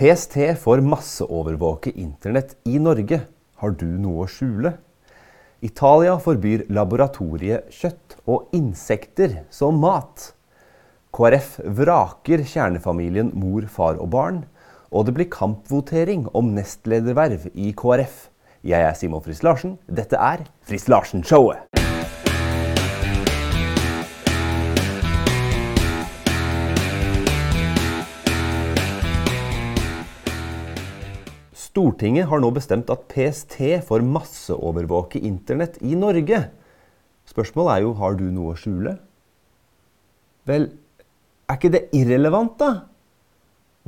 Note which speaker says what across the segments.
Speaker 1: PST får masseovervåke internett i Norge. Har du noe å skjule? Italia forbyr laboratoriekjøtt og insekter som mat. KrF vraker kjernefamilien mor, far og barn. Og det blir kampvotering om nestlederverv i KrF. Jeg er Simon Friis Larsen. Dette er Friis Larsen-showet. Stortinget har nå bestemt at PST får masseovervåke internett i Norge. Spørsmålet er jo har du noe å skjule. Vel, er ikke det irrelevant, da?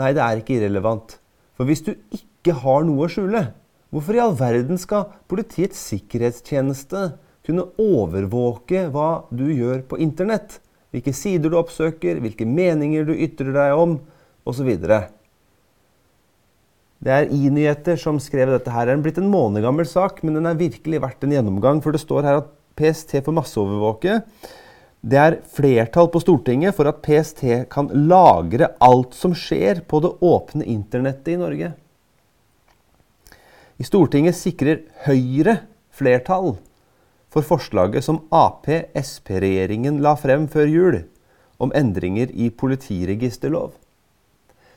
Speaker 1: Nei, det er ikke irrelevant. For hvis du ikke har noe å skjule, hvorfor i all verden skal Politiets sikkerhetstjeneste kunne overvåke hva du gjør på internett? Hvilke sider du oppsøker, hvilke meninger du ytrer deg om, osv. Det er i-nyheter som skrev dette. her. Det er blitt en måned gammel sak, men den er virkelig verdt en gjennomgang. For det står her at PST får masseovervåke. Det er flertall på Stortinget for at PST kan lagre alt som skjer på det åpne internettet i Norge. I Stortinget sikrer Høyre flertall for forslaget som Ap-Sp-regjeringen la frem før jul, om endringer i politiregisterlov.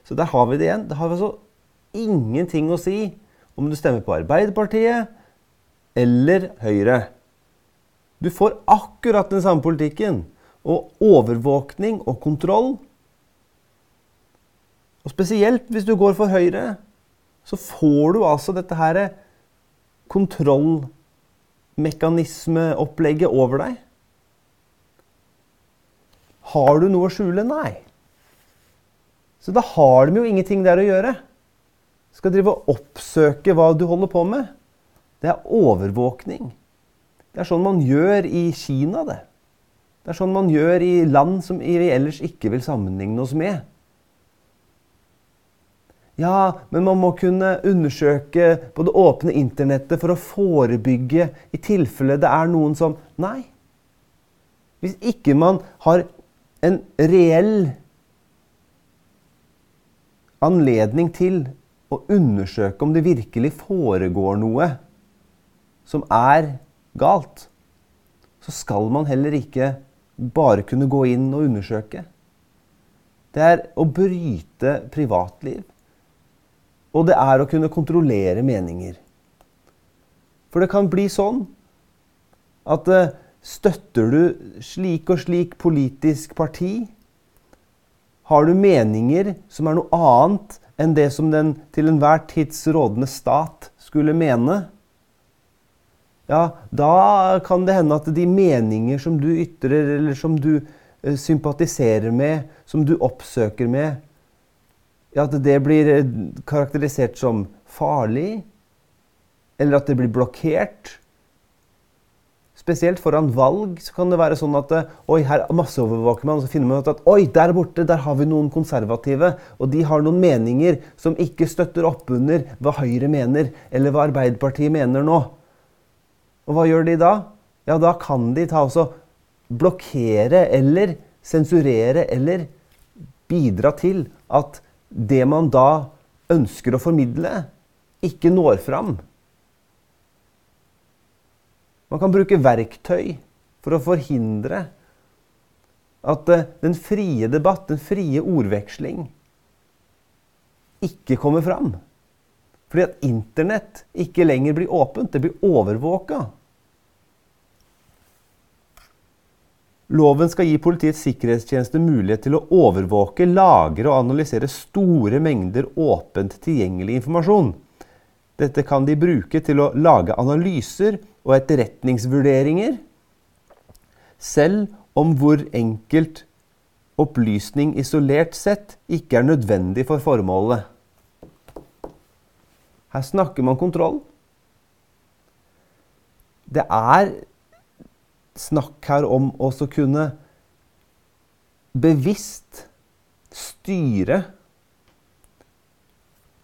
Speaker 1: Så der har vi det igjen. Det har vi altså ingenting å si om du stemmer på Arbeiderpartiet eller Høyre. Du får akkurat den samme politikken. Og overvåkning og kontroll. Og spesielt hvis du går for Høyre, så får du altså dette her kontrollmekanismeopplegget over deg. Har du noe å skjule? Nei. Så da har de jo ingenting der å gjøre. Skal drive og oppsøke hva du holder på med. Det er overvåkning. Det er sånn man gjør i Kina, det. Det er sånn man gjør i land som vi ellers ikke vil sammenligne oss med. Ja, men man må kunne undersøke på det åpne internettet for å forebygge i tilfelle det er noen som Nei. Hvis ikke man har en reell anledning til å undersøke om det virkelig foregår noe som er galt, så skal man heller ikke bare kunne gå inn og undersøke. Det er å bryte privatliv. Og det er å kunne kontrollere meninger. For det kan bli sånn at eh, støtter du slik og slik politisk parti, har du meninger som er noe annet enn det som den til enhver tids rådende stat skulle mene, ja, da kan det hende at de meninger som du ytrer, eller som du eh, sympatiserer med, som du oppsøker med, ja, at det blir eh, karakterisert som farlig, eller at det blir blokkert. Spesielt foran valg så kan det være sånn at eh, oi, her masseovervåker man, og så finner man ut at oi, der borte der har vi noen konservative, og de har noen meninger som ikke støtter opp under hva Høyre mener, eller hva Arbeiderpartiet mener nå. Og hva gjør de da? Ja, da kan de ta også blokkere eller sensurere eller bidra til at det man da ønsker å formidle, ikke når fram. Man kan bruke verktøy for å forhindre at eh, den frie debatt, den frie ordveksling, ikke kommer fram. Fordi at Internett ikke lenger blir åpent, det blir overvåka. Loven skal gi Politiets sikkerhetstjeneste mulighet til å overvåke, lagre og analysere store mengder åpent tilgjengelig informasjon. Dette kan de bruke til å lage analyser og etterretningsvurderinger, selv om hvor enkelt opplysning isolert sett ikke er nødvendig for formålet. Her snakker man kontroll. Det er snakk her om å kunne bevisst styre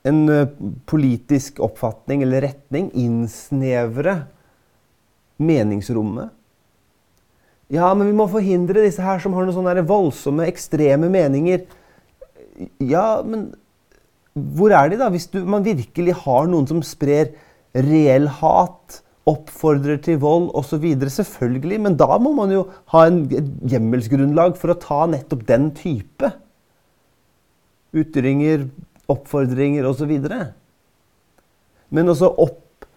Speaker 1: en eh, politisk oppfatning eller retning, innsnevre meningsrommet. Ja, men vi må forhindre disse her som har noen sånne voldsomme, ekstreme meninger. Ja, men hvor er de, da? Hvis du, man virkelig har noen som sprer reell hat, oppfordrer til vold osv. Selvfølgelig, men da må man jo ha en, hjemmelsgrunnlag for å ta nettopp den type ytringer, oppfordringer osv. Men også opp,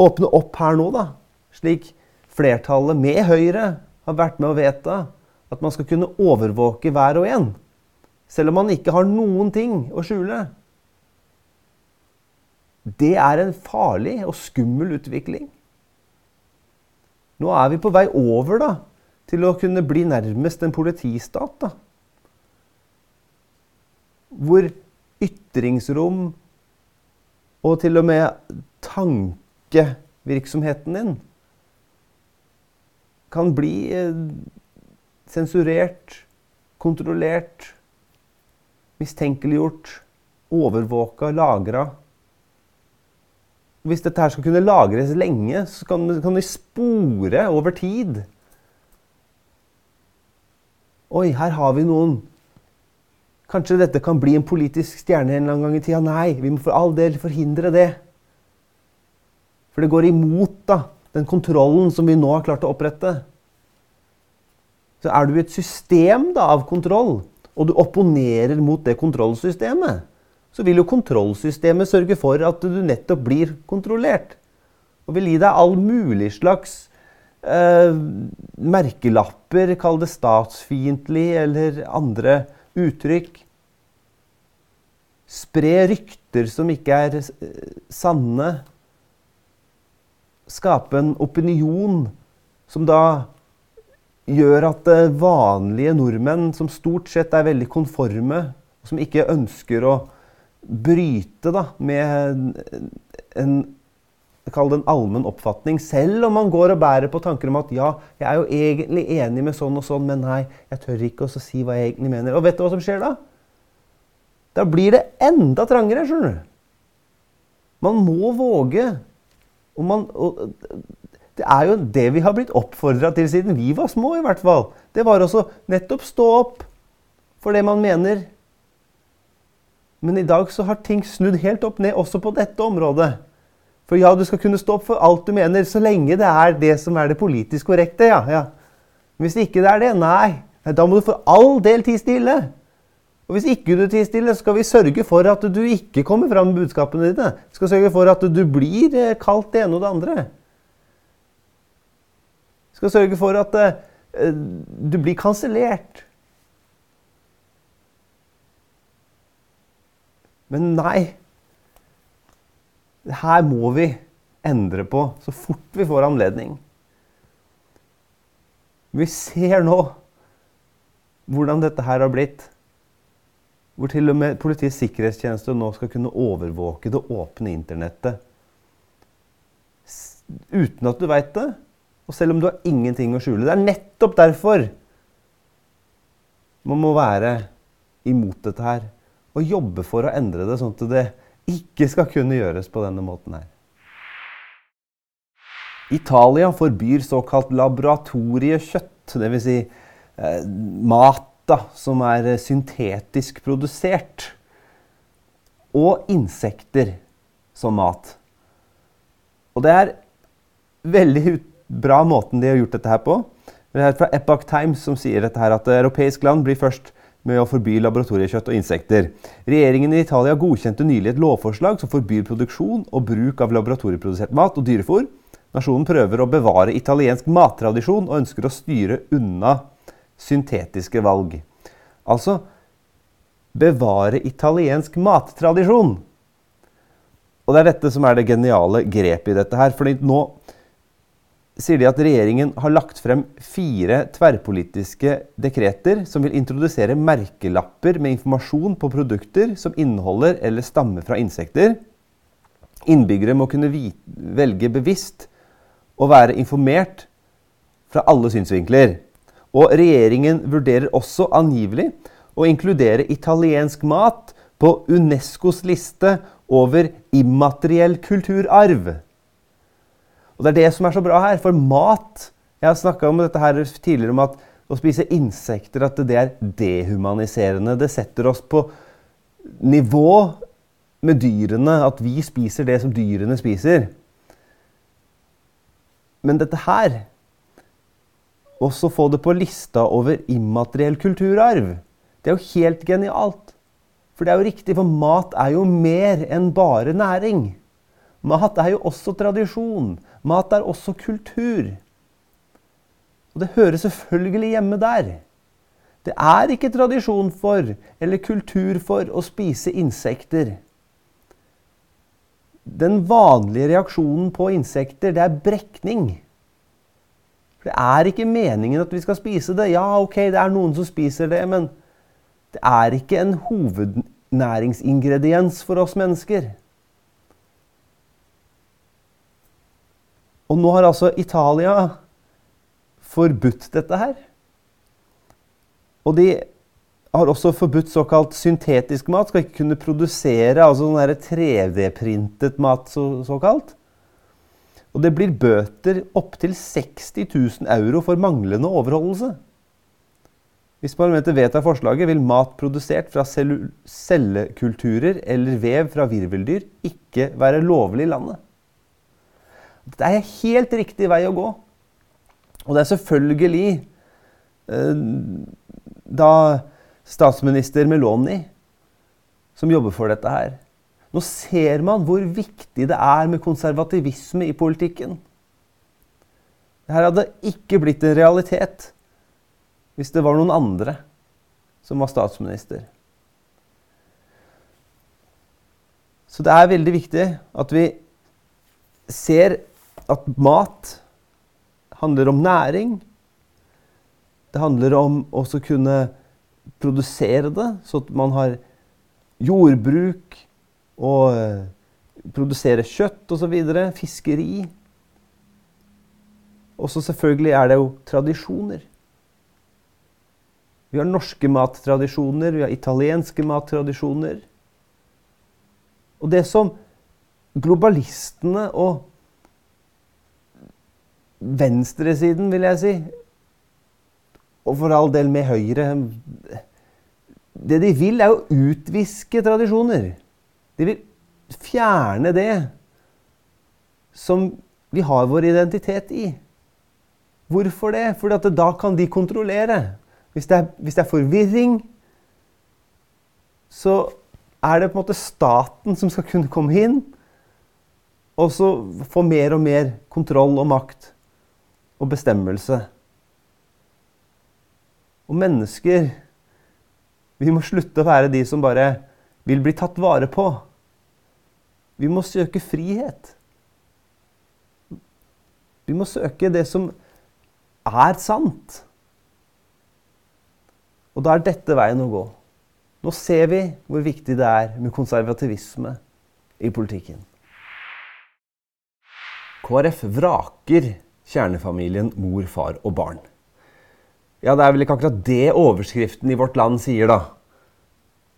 Speaker 1: åpne opp her nå, da. Slik flertallet med Høyre har vært med å vedta at man skal kunne overvåke hver og en. Selv om man ikke har noen ting å skjule. Det er en farlig og skummel utvikling. Nå er vi på vei over da, til å kunne bli nærmest en politistat. da. Hvor ytringsrom og til og med tankevirksomheten din kan bli eh, sensurert, kontrollert, mistenkeliggjort, overvåka, lagra. Hvis dette her skal kunne lagres lenge, så kan, kan vi spore over tid. Oi, her har vi noen. Kanskje dette kan bli en politisk stjerne en gang i tida. Nei, vi må for all del forhindre det. For det går imot da, den kontrollen som vi nå har klart å opprette. Så er du i et system da, av kontroll, og du opponerer mot det kontrollsystemet, så vil jo kontrollsystemet sørge for at du nettopp blir kontrollert. Og vil gi deg all mulig slags eh, merkelapper, kall det statsfiendtlig eller andre uttrykk. Spre rykter som ikke er eh, sanne. Skape en opinion som da gjør at eh, vanlige nordmenn, som stort sett er veldig konforme, som ikke ønsker å bryte da, med en Kall det en allmenn oppfatning, selv om man går og bærer på tanker om at ja, jeg er jo egentlig enig med sånn og sånn, men nei, jeg tør ikke å si hva jeg egentlig mener. Og vet du hva som skjer da? Da blir det enda trangere, skjønner du. Man må våge. Og, man, og det er jo det vi har blitt oppfordra til siden vi var små, i hvert fall. Det var også nettopp stå opp for det man mener men i dag så har ting snudd helt opp ned også på dette området. For ja, du skal kunne stå opp for alt du mener, så lenge det er det som er det politisk korrekte. ja, ja. Hvis ikke det er det, nei. Da må du for all del tie stille. Og hvis ikke du tier stille, så skal vi sørge for at du ikke kommer fram med budskapene dine. Vi skal sørge for at du blir eh, kalt det ene og det andre. Vi skal sørge for at uh, du blir kansellert. Men nei. Her må vi endre på så fort vi får anledning. Vi ser nå hvordan dette her har blitt. Hvor til og med Politiets sikkerhetstjeneste nå skal kunne overvåke det åpne internettet. Uten at du veit det, og selv om du har ingenting å skjule. Det er nettopp derfor man må være imot dette her og jobbe for å endre det, sånn at det ikke skal kunne gjøres på denne måten her. Italia forbyr såkalt laboratoriekjøtt, dvs. Si, eh, mat da, som er syntetisk produsert. Og insekter som mat. Og det er veldig bra måten de har gjort dette her på. Det er fra Epoch Times som sier dette her, at europeisk land blir først med å forby laboratoriekjøtt og insekter. Regjeringen i Italia godkjente nylig et lovforslag som forbyr produksjon og bruk av laboratorieprodusert mat og dyrefôr. Nasjonen prøver å bevare italiensk mattradisjon og ønsker å styre unna syntetiske valg. Altså bevare italiensk mattradisjon. Og det er dette som er det geniale grepet i dette her. fordi nå sier de at regjeringen har lagt frem fire tverrpolitiske dekreter som vil introdusere merkelapper med informasjon på produkter som inneholder eller stammer fra insekter. Innbyggere må kunne velge bevisst og være informert fra alle synsvinkler. Og regjeringen vurderer også angivelig å inkludere italiensk mat på Unescos liste over immateriell kulturarv. Og det er det som er så bra her. For mat Jeg har snakka om dette her tidligere, om at å spise insekter at det er dehumaniserende. Det setter oss på nivå med dyrene, at vi spiser det som dyrene spiser. Men dette her Også få det på lista over immateriell kulturarv. Det er jo helt genialt. For det er jo riktig, for mat er jo mer enn bare næring. Mat er jo også tradisjon. Mat er også kultur. Og det hører selvfølgelig hjemme der. Det er ikke tradisjon for eller kultur for å spise insekter. Den vanlige reaksjonen på insekter, det er brekning. For Det er ikke meningen at vi skal spise det. Ja, ok, det er noen som spiser det, men det er ikke en hovednæringsingrediens for oss mennesker. Og nå har altså Italia forbudt dette her. Og de har også forbudt såkalt syntetisk mat. Skal ikke kunne produsere altså sånn 3D-printet mat, så, såkalt. Og det blir bøter opptil 60 000 euro for manglende overholdelse. Hvis parlamentet vedtar forslaget, vil mat produsert fra cellekulturer eller vev fra virveldyr ikke være lovlig i landet. Det er helt riktig vei å gå. Og det er selvfølgelig eh, da statsminister Meloni som jobber for dette her. Nå ser man hvor viktig det er med konservativisme i politikken. Dette hadde ikke blitt en realitet hvis det var noen andre som var statsminister. Så det er veldig viktig at vi ser at mat handler om næring. Det handler om å kunne produsere det, så at man har jordbruk, og eh, produsere kjøtt osv. Fiskeri. Og så selvfølgelig er det jo tradisjoner. Vi har norske mattradisjoner, vi har italienske mattradisjoner. Og det som globalistene og venstresiden, vil jeg si, og for all del med Høyre Det de vil, er å utviske tradisjoner. De vil fjerne det som vi har vår identitet i. Hvorfor det? Fordi da kan de kontrollere. Hvis det, er, hvis det er forvirring, så er det på en måte staten som skal kunne komme inn og så få mer og mer kontroll og makt og bestemmelse. Og mennesker Vi må slutte å være de som bare vil bli tatt vare på. Vi må søke frihet. Vi må søke det som er sant. Og da er dette veien å gå. Nå ser vi hvor viktig det er med konservativisme i politikken. KrF vraker kjernefamilien mor, far og barn. Ja, det er vel ikke akkurat det overskriften i Vårt Land sier, da.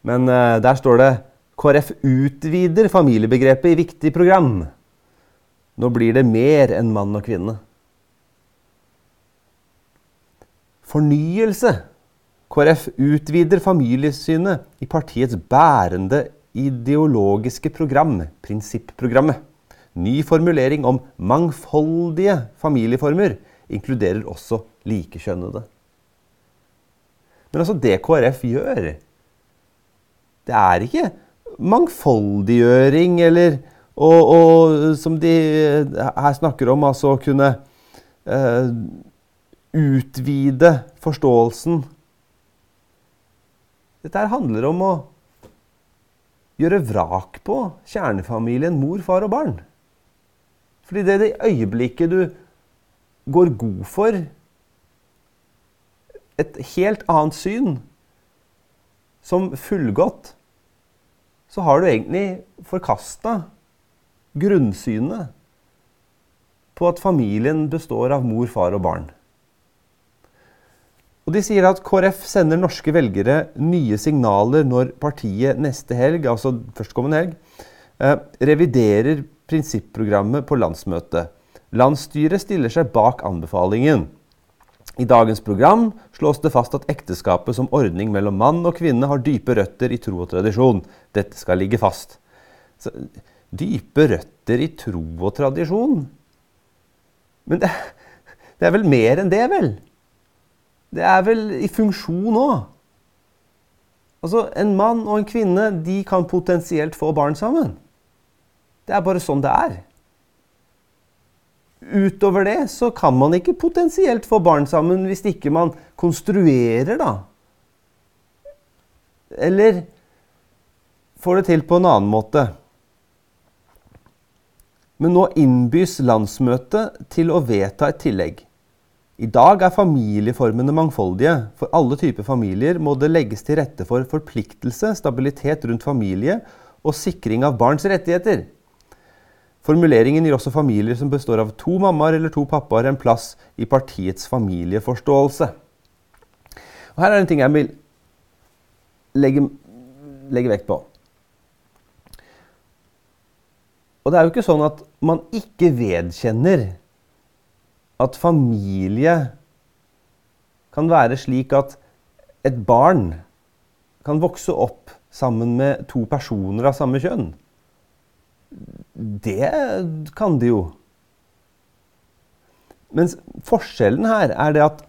Speaker 1: Men uh, der står det KrF utvider familiebegrepet i viktig program. Nå blir det mer enn mann og kvinne. Fornyelse. KrF utvider familiesynet i partiets bærende ideologiske program, prinsipprogrammet. Ny formulering om mangfoldige familieformer inkluderer også likekjønnede. Men altså, det KrF gjør, det er ikke mangfoldiggjøring eller og, og, som de her snakker om, altså å kunne eh, utvide forståelsen. Dette her handler om å gjøre vrak på kjernefamilien mor, far og barn. Fordi det er det øyeblikket du går god for et helt annet syn som fullgodt, så har du egentlig forkasta grunnsynet på at familien består av mor, far og barn. Og De sier at KrF sender norske velgere nye signaler når partiet neste helg, altså førstkommende helg, eh, reviderer prinsipprogrammet på landsmøtet. Landsstyret stiller seg bak anbefalingen. I dagens program slås det fast at ekteskapet som ordning mellom mann og kvinne har dype røtter i tro og tradisjon. Dette skal ligge fast. dype røtter i tro og tradisjon. Men det, det er vel mer enn det, vel? Det er vel i funksjon òg. Altså, en mann og en kvinne de kan potensielt få barn sammen. Det er bare sånn det er. Utover det så kan man ikke potensielt få barn sammen hvis ikke man konstruerer, da. Eller får det til på en annen måte. Men nå innbys landsmøtet til å vedta et tillegg. I dag er familieformene mangfoldige. For alle typer familier må det legges til rette for forpliktelse, stabilitet rundt familie og sikring av barns rettigheter. Formuleringen gir også familier som består av to mammaer eller to pappaer, en plass i partiets familieforståelse. Og her er en ting jeg vil legge, legge vekt på. Og det er jo ikke sånn at man ikke vedkjenner at familie kan være slik at et barn kan vokse opp sammen med to personer av samme kjønn. Det kan de jo. Mens forskjellen her er det at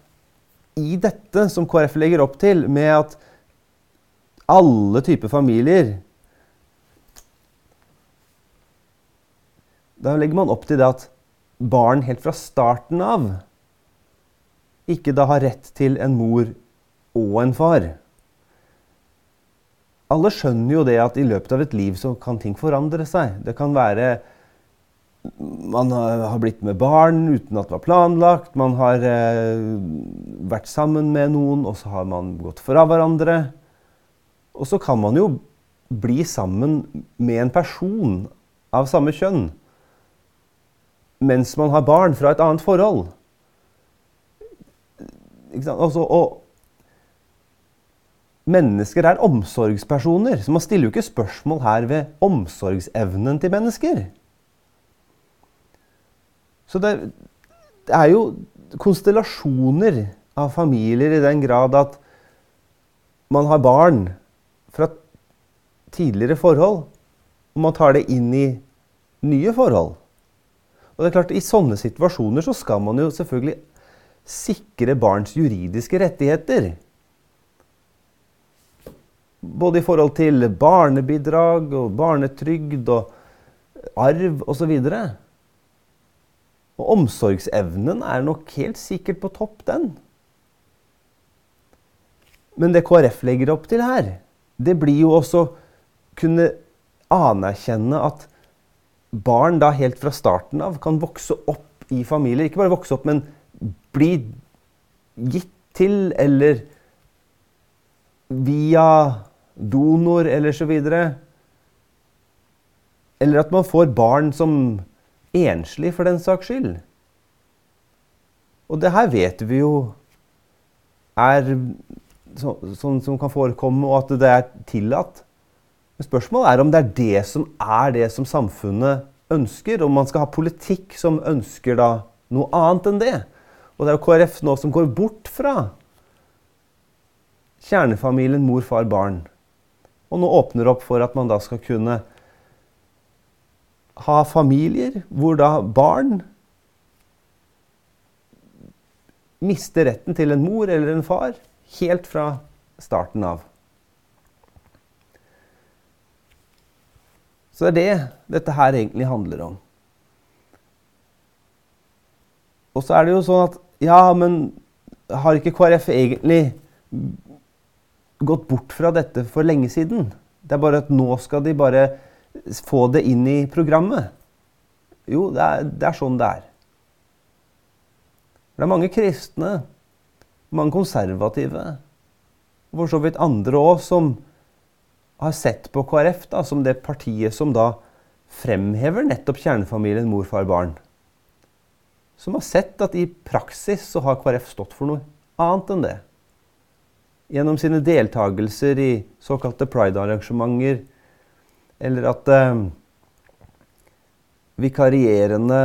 Speaker 1: i dette som KrF legger opp til, med at alle typer familier Da legger man opp til det at barn helt fra starten av ikke da har rett til en mor og en far. Alle skjønner jo det at i løpet av et liv så kan ting forandre seg. Det kan være man har blitt med barn uten at det var planlagt. Man har eh, vært sammen med noen, og så har man gått fra hverandre. Og så kan man jo bli sammen med en person av samme kjønn mens man har barn fra et annet forhold. Altså, og mennesker er omsorgspersoner, så man stiller jo ikke spørsmål her ved omsorgsevnen til mennesker. Så det, det er jo konstellasjoner av familier i den grad at man har barn fra tidligere forhold, og man tar det inn i nye forhold. Og det er klart, I sånne situasjoner så skal man jo selvfølgelig sikre barns juridiske rettigheter. Både i forhold til barnebidrag og barnetrygd og arv osv. Og, og omsorgsevnen er nok helt sikkert på topp, den. Men det KrF legger opp til her, det blir jo også kunne anerkjenne at barn da helt fra starten av kan vokse opp i familier. Ikke bare vokse opp, men bli gitt til eller via donor eller så videre. Eller at man får barn som enslig, for den saks skyld. Og det her vet vi jo er sånn som kan forekomme, og at det er tillatt. Men spørsmålet er om det er det som er det som samfunnet ønsker. Om man skal ha politikk som ønsker da noe annet enn det. Og det er jo KrF nå som går bort fra kjernefamilien mor, far, barn. Og nå åpner det opp for at man da skal kunne ha familier hvor da barn mister retten til en mor eller en far helt fra starten av. Så det er det dette her egentlig handler om. Og så er det jo sånn at Ja, men har ikke KrF egentlig gått bort fra dette for lenge siden? Det er bare at nå skal de bare få det inn i programmet. Jo, det er, det er sånn det er. Det er mange kristne, mange konservative, og for så vidt andre òg, som har sett på KrF da, som det partiet som da fremhever nettopp kjernefamilien mor, far, barn. Som har sett at i praksis så har KrF stått for noe annet enn det. Gjennom sine deltakelser i såkalte pride-arrangementer, eller at eh, vikarierende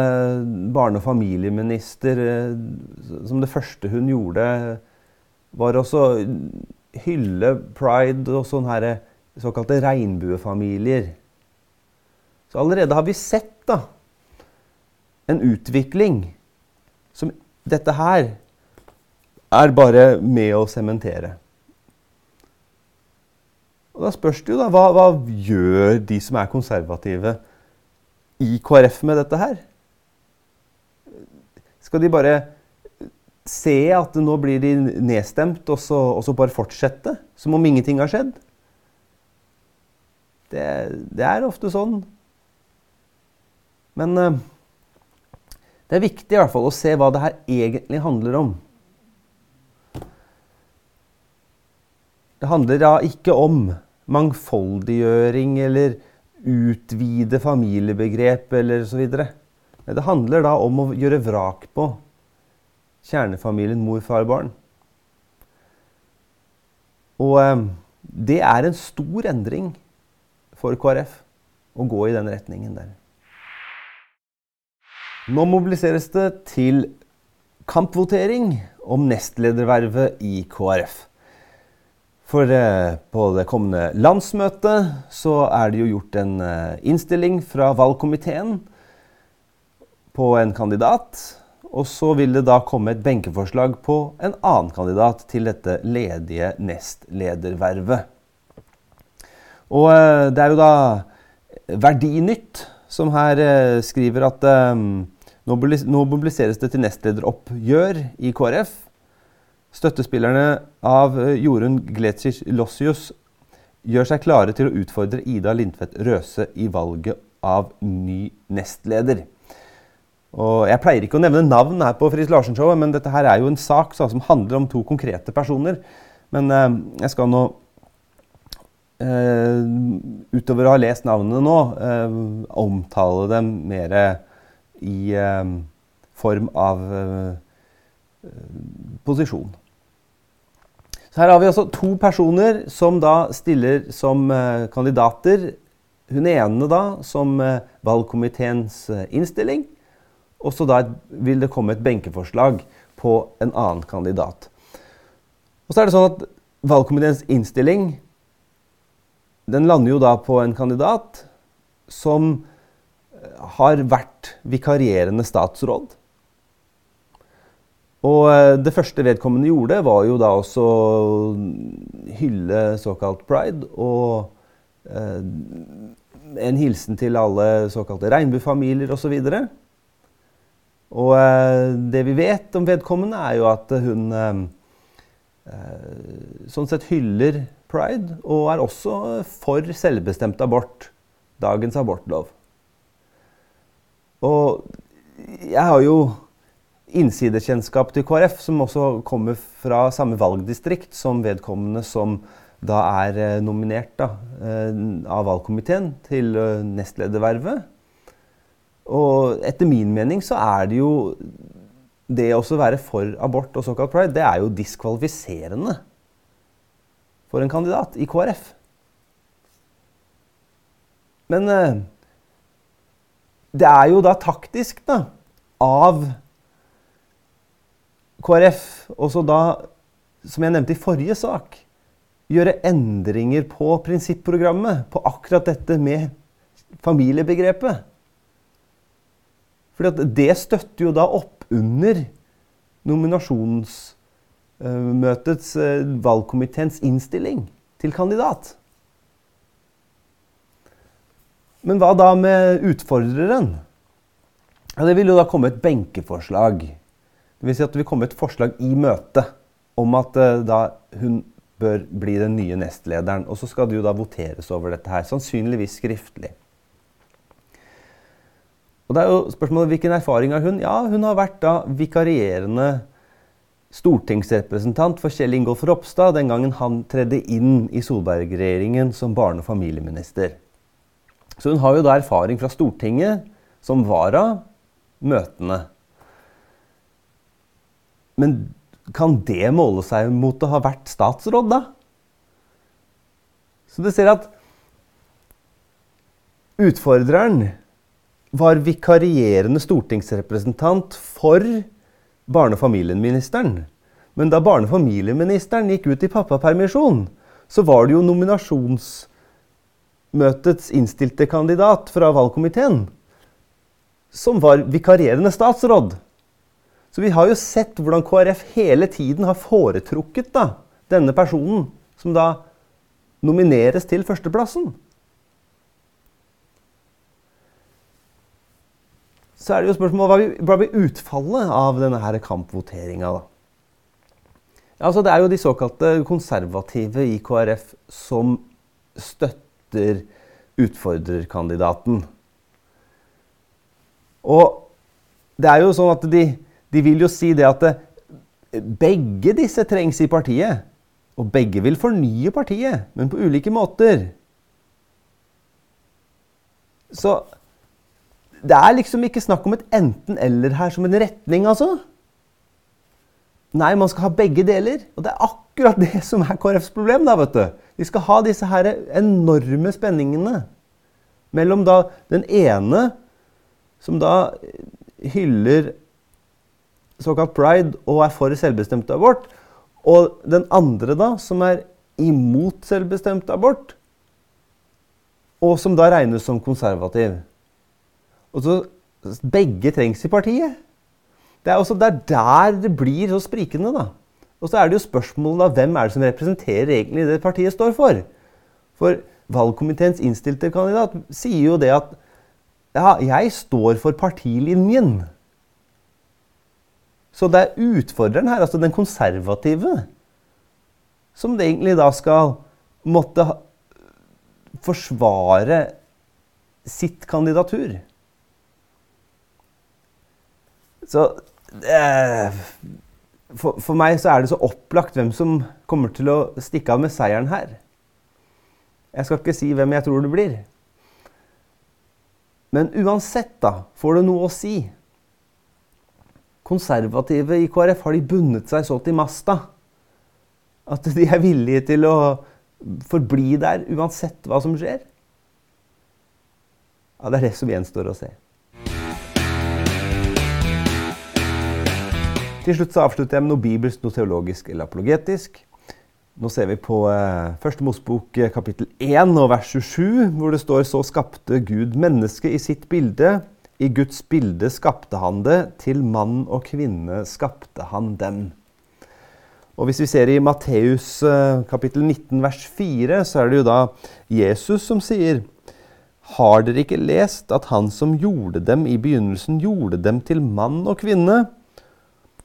Speaker 1: barne- og familieminister, eh, som det første hun gjorde, var også hylle pride og sånne her, såkalte regnbuefamilier. Så allerede har vi sett da, en utvikling som dette her er bare med å sementere. Og Da spørs det jo da, hva, hva gjør de som er konservative i KrF med dette her? Skal de bare se at nå blir de nedstemt, og så, og så bare fortsette? Som om ingenting har skjedd? Det, det er ofte sånn. Men uh, det er viktig i hvert fall å se hva det her egentlig handler om. Det handler da ikke om mangfoldiggjøring eller utvide familiebegrep eller videre. Det handler da om å gjøre vrak på kjernefamilien mor, far, barn. Og eh, det er en stor endring for KrF å gå i den retningen der. Nå mobiliseres det til kampvotering om nestledervervet i KrF. For eh, på det kommende landsmøtet så er det jo gjort en eh, innstilling fra valgkomiteen på en kandidat. Og så vil det da komme et benkeforslag på en annen kandidat til dette ledige nestledervervet. Og eh, det er jo da Verdinytt som her skriver at nå mobiliseres det til nestlederoppgjør i KrF. Støttespillerne av eh, Jorunn Gletsic Lossius gjør seg klare til å utfordre Ida Lindtvedt Røse i valget av ny nestleder. Og jeg pleier ikke å nevne navn her på Fritz Larsen-showet, men dette her er jo en sak som handler om to konkrete personer. Men eh, jeg skal nå, eh, utover å ha lest navnene nå, eh, omtale dem mer i eh, form av posisjon. Så her har vi altså to personer som da stiller som uh, kandidater. Hun ene da som uh, valgkomiteens uh, innstilling. Og så da vil det komme et benkeforslag på en annen kandidat. Og så er det sånn at valgkomiteens innstilling den lander jo da på en kandidat som har vært vikarierende statsråd. Og eh, det første vedkommende gjorde, var jo da også hylle såkalt pride og eh, en hilsen til alle såkalte regnbuefamilier osv. Og, så og eh, det vi vet om vedkommende, er jo at hun sånn sett hyller pride, og er også for selvbestemt abort. Dagens abortlov. Og jeg har jo innsidekjennskap til KrF, som også kommer fra samme valgdistrikt som vedkommende som da er eh, nominert da, eh, av valgkomiteen til eh, nestledervervet. Og etter min mening så er det jo det å være for abort og såkalt pride, det er jo diskvalifiserende for en kandidat i KrF. Men det er jo da taktisk, da, av KrF også da, som jeg nevnte i forrige sak, gjøre endringer på prinsipprogrammet på akkurat dette med familiebegrepet. For det støtter jo da opp under nominasjonsmøtets eh, valgkomiteens innstilling til kandidat. Men hva da med utfordreren? Ja, det vil jo da komme et benkeforslag det vil si at det vil komme et forslag i møtet om at uh, da hun bør bli den nye nestlederen. Og så skal det jo da voteres over dette her, sannsynligvis skriftlig. Og det er jo spørsmålet Hvilken erfaring har hun? Ja, Hun har vært da vikarierende stortingsrepresentant for Kjell Ingolf Ropstad den gangen han tredde inn i Solberg-regjeringen som barne- og familieminister. Så hun har jo da erfaring fra Stortinget som vara møtene. Men kan det måle seg mot å ha vært statsråd, da? Så du ser at utfordreren var vikarierende stortingsrepresentant for barne- og familieministeren. Men da barne- og familieministeren gikk ut i pappapermisjon, så var det jo nominasjonsmøtets innstilte kandidat fra valgkomiteen, som var vikarierende statsråd. Så vi har jo sett hvordan KrF hele tiden har foretrukket da, denne personen, som da nomineres til førsteplassen. Så er det jo spørsmålet hva blir utfallet av denne her kampvoteringa, da? Altså, det er jo de såkalte konservative i KrF som støtter utfordrerkandidaten. Og det er jo sånn at de, de vil jo si det at det, begge disse trengs i partiet. Og begge vil fornye partiet, men på ulike måter. Så det er liksom ikke snakk om et enten-eller her som en retning, altså. Nei, man skal ha begge deler. Og det er akkurat det som er KrFs problem. da, vet du. De skal ha disse her enorme spenningene mellom da den ene, som da hyller såkalt pride og er for selvbestemt abort, og den andre, da, som er imot selvbestemt abort, og som da regnes som konservativ. Og så Begge trengs i partiet. Det er også der, der det blir så sprikende, da. Og så er det jo spørsmålet da, hvem er det som representerer egentlig det partiet står for. For valgkomiteens innstilte kandidat sier jo det at ja, jeg står for partilinjen. Så det er utfordreren her, altså den konservative, som det egentlig da skal måtte forsvare sitt kandidatur. Så eh, for, for, meg så er det så opplagt hvem som kommer til å stikke av med seieren her. Jeg skal ikke si hvem jeg tror det blir. Men uansett, da, får det noe å si konservative i KrF har de bundet seg så til masta at de er villige til å forbli der uansett hva som skjer? Ja, Det er det som gjenstår å se. Til slutt så avslutter jeg med noe bibelsk, noe teologisk eller apologetisk. Nå ser vi på eh, Første Mosebok eh, kapittel 1 og vers 27, hvor det står så skapte Gud mennesket i sitt bilde. I Guds bilde skapte han det, til mann og kvinne skapte han dem. Og Hvis vi ser i Matteus eh, kapittel 19 vers 4, så er det jo da Jesus som sier Har dere ikke lest at han som gjorde dem i begynnelsen, gjorde dem til mann og kvinne?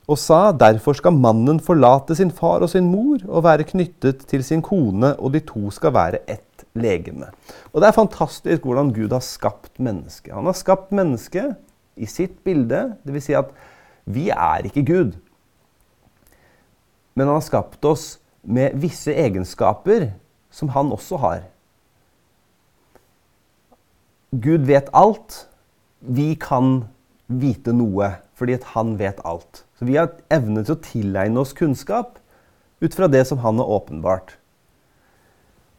Speaker 1: Og sa, derfor skal mannen forlate sin far og sin mor og være knyttet til sin kone, og de to skal være ett legeme. Og Det er fantastisk hvordan Gud har skapt mennesket. Han har skapt mennesket i sitt bilde, dvs. Si at vi er ikke Gud. Men han har skapt oss med visse egenskaper som han også har. Gud vet alt. Vi kan vite noe fordi at han vet alt. Så vi har evne til å tilegne oss kunnskap ut fra det som han har åpenbart.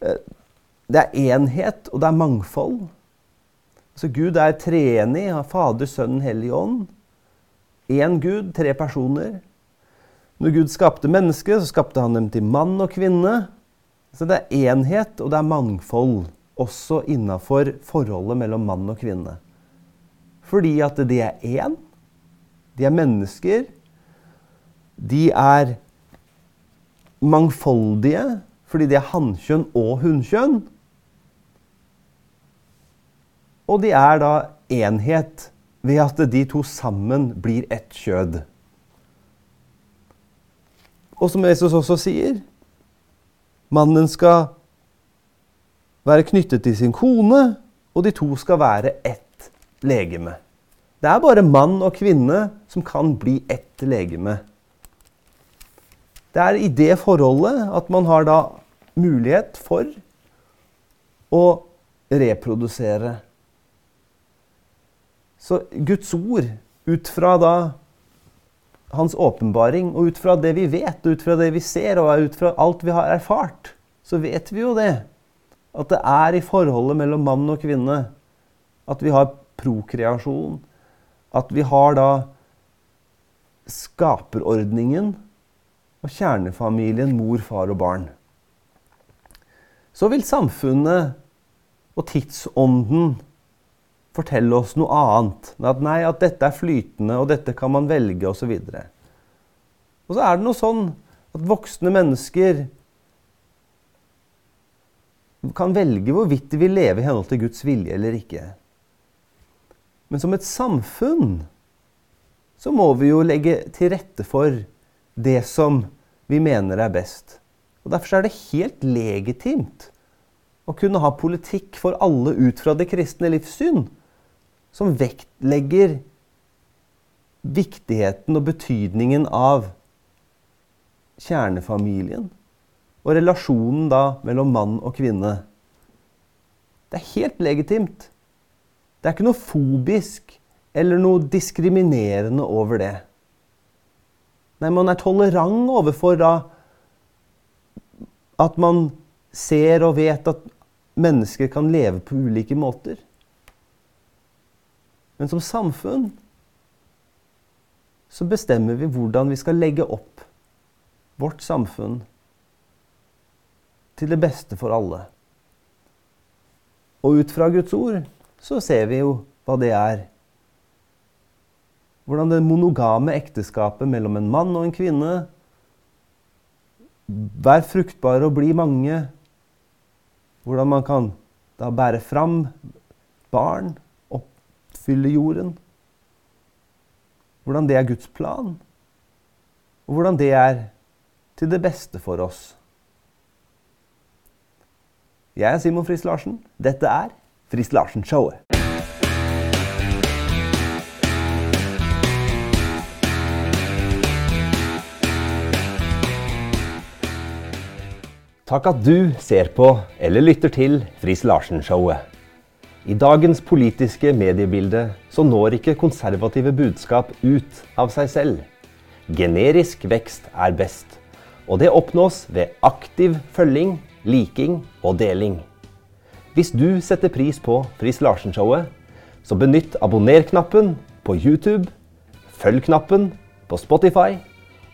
Speaker 1: Eh, det er enhet, og det er mangfold. Så Gud er treenig, har Fader, Sønnen, Hellig Ånd. Én Gud, tre personer. Når Gud skapte mennesket, så skapte han dem til mann og kvinne. Så det er enhet, og det er mangfold, også innafor forholdet mellom mann og kvinne. Fordi at de er én. De er mennesker. De er mangfoldige fordi de er hannkjønn og hunnkjønn. Og de er da enhet ved at de to sammen blir ett kjød. Og som Jesus også sier Mannen skal være knyttet til sin kone, og de to skal være ett legeme. Det er bare mann og kvinne som kan bli ett legeme. Det er i det forholdet at man har da mulighet for å reprodusere så Guds ord, ut fra da hans åpenbaring, og ut fra det vi vet, ut fra det vi ser, og ut fra alt vi har erfart, så vet vi jo det. At det er i forholdet mellom mann og kvinne at vi har prokreasjon. At vi har da skaperordningen og kjernefamilien mor, far og barn. Så vil samfunnet og tidsånden fortelle oss noe annet. At nei, at dette er flytende, og dette kan man velge, osv. Og, og så er det noe sånn at voksne mennesker kan velge hvorvidt de vil leve i henhold til Guds vilje eller ikke. Men som et samfunn så må vi jo legge til rette for det som vi mener er best. Og Derfor er det helt legitimt å kunne ha politikk for alle ut fra det kristne livssyn, som vektlegger viktigheten og betydningen av kjernefamilien og relasjonen da mellom mann og kvinne. Det er helt legitimt. Det er ikke noe fobisk eller noe diskriminerende over det. Nei, man er tolerant overfor da at man ser og vet at mennesker kan leve på ulike måter. Men som samfunn så bestemmer vi hvordan vi skal legge opp vårt samfunn til det beste for alle. Og ut fra Guds ord så ser vi jo hva det er. Hvordan det monogame ekteskapet mellom en mann og en kvinne Vær fruktbare og bli mange. Hvordan man kan da bære fram barn, oppfylle jorden. Hvordan det er Guds plan, og hvordan det er til det beste for oss. Jeg er Simon Friis Larsen. Dette er Friis Larsen-showet. Takk at du ser på eller lytter til Friis Larsen-showet. I dagens politiske mediebilde så når ikke konservative budskap ut av seg selv. Generisk vekst er best, og det oppnås ved aktiv følging liking og deling. Hvis du setter pris på Friis Larsen-showet, så benytt abonner-knappen på YouTube, følg-knappen på Spotify,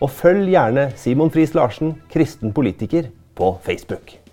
Speaker 1: og følg gjerne Simon Friis Larsen, kristen politiker, på Facebook.